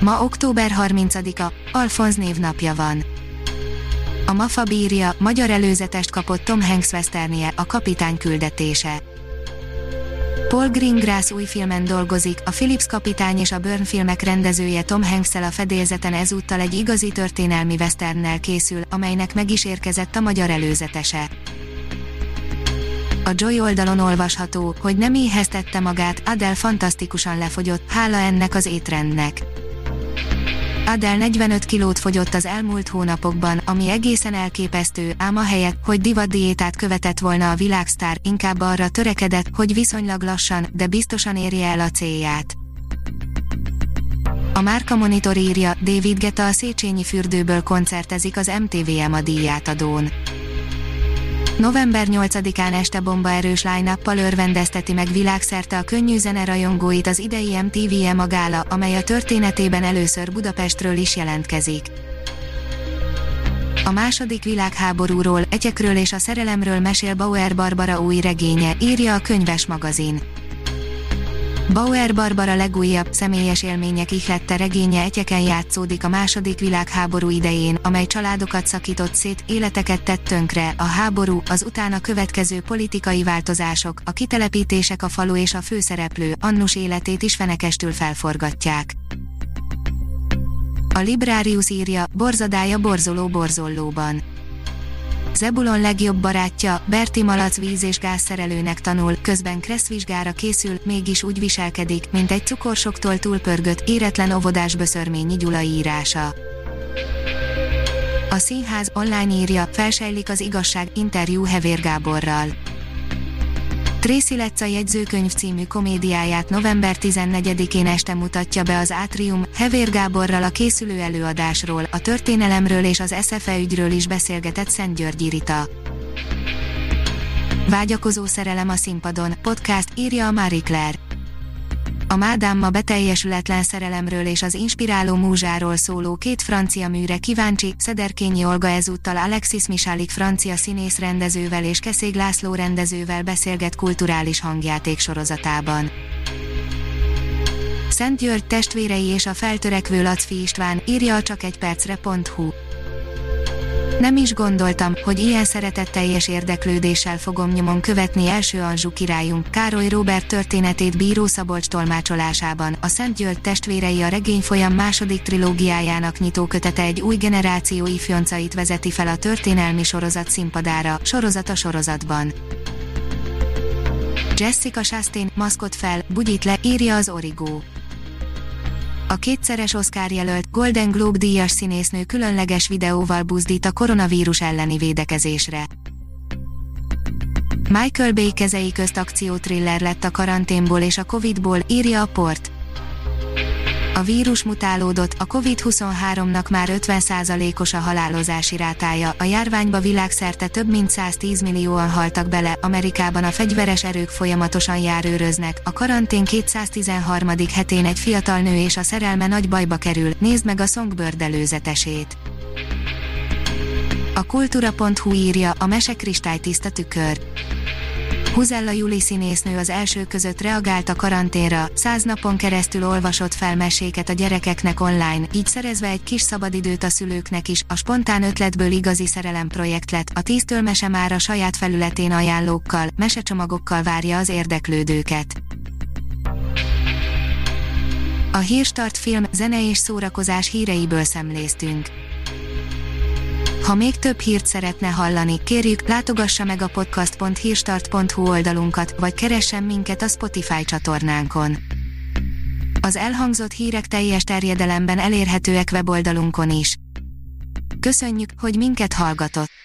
Ma október 30-a, Alfonz névnapja van. A MAFA bírja, magyar előzetest kapott Tom Hanks westernje, a kapitány küldetése. Paul Greengrass új filmen dolgozik, a Philips kapitány és a Burn filmek rendezője Tom hanks a fedélzeten ezúttal egy igazi történelmi westernnel készül, amelynek meg is érkezett a magyar előzetese. A Joy oldalon olvasható, hogy nem éheztette magát, Adele fantasztikusan lefogyott, hála ennek az étrendnek. Adele 45 kilót fogyott az elmúlt hónapokban, ami egészen elképesztő, ám a helyet, hogy divatdiétát követett volna a világsztár, inkább arra törekedett, hogy viszonylag lassan, de biztosan érje el a célját. A Márka Monitor írja, David Geta a Széchenyi fürdőből koncertezik az MTVM a díjátadón. November 8-án este bombaerős line örvendezteti meg világszerte a könnyű zene rajongóit az idei MTV a gála, amely a történetében először Budapestről is jelentkezik. A második világháborúról, egyekről és a szerelemről mesél Bauer Barbara új regénye, írja a könyves magazin. Bauer Barbara legújabb, személyes élmények ihlette regénye egyeken játszódik a második világháború idején, amely családokat szakított szét, életeket tett tönkre, a háború, az utána következő politikai változások, a kitelepítések a falu és a főszereplő, Annus életét is fenekestül felforgatják. A Librarius írja, borzadája borzoló borzollóban Zebulon legjobb barátja, Berti Malac víz- és gázszerelőnek tanul, közben kresszvizsgára készül, mégis úgy viselkedik, mint egy cukorsoktól túlpörgött, éretlen óvodás böszörményi Gyula írása. A színház online írja, felsejlik az igazság, interjú Hevér Gáborral. Tracy Letts a jegyzőkönyv című komédiáját november 14-én este mutatja be az Átrium, Hevér Gáborral a készülő előadásról, a történelemről és az SFE ügyről is beszélgetett Szent Györgyi Rita. Vágyakozó szerelem a színpadon, podcast írja a Marie Claire. A Mádámma beteljesületlen szerelemről és az inspiráló múzsáról szóló két francia műre kíváncsi, Szederkényi Olga ezúttal Alexis Misálik francia színész rendezővel és Keszég László rendezővel beszélget kulturális hangjáték sorozatában. Szent György testvérei és a feltörekvő Lacfi István, írja a csak egy percre.hu. Nem is gondoltam, hogy ilyen szeretetteljes érdeklődéssel fogom nyomon követni első Anzsú királyunk, Károly Róbert történetét Bíró Szabolcs tolmácsolásában. A Szent György testvérei a regény folyam második trilógiájának nyitókötete egy új generáció ifjoncait vezeti fel a történelmi sorozat színpadára, sorozat a sorozatban. Jessica Chastain, maszkot fel, bugyit le, írja az Origo a kétszeres Oscar jelölt Golden Globe díjas színésznő különleges videóval buzdít a koronavírus elleni védekezésre. Michael Bay kezei közt akciótriller lett a karanténból és a Covidból, írja a port. A vírus mutálódott, a COVID-23-nak már 50%-os a halálozási rátája, a járványba világszerte több mint 110 millióan haltak bele, Amerikában a fegyveres erők folyamatosan járőröznek, a karantén 213. hetén egy fiatal nő és a szerelme nagy bajba kerül, nézd meg a Songbird előzetesét. A kultúra.hu írja, a mese kristálytiszta tükör. Huzella Juli színésznő az első között reagált a karanténra, száz napon keresztül olvasott fel meséket a gyerekeknek online, így szerezve egy kis szabadidőt a szülőknek is, a spontán ötletből igazi szerelem projekt lett, a tíztől mese már a saját felületén ajánlókkal, mesecsomagokkal várja az érdeklődőket. A Hírstart film, zene és szórakozás híreiből szemléztünk. Ha még több hírt szeretne hallani, kérjük, látogassa meg a podcast.hírstart.hu oldalunkat, vagy keressen minket a Spotify csatornánkon. Az elhangzott hírek teljes terjedelemben elérhetőek weboldalunkon is. Köszönjük, hogy minket hallgatott!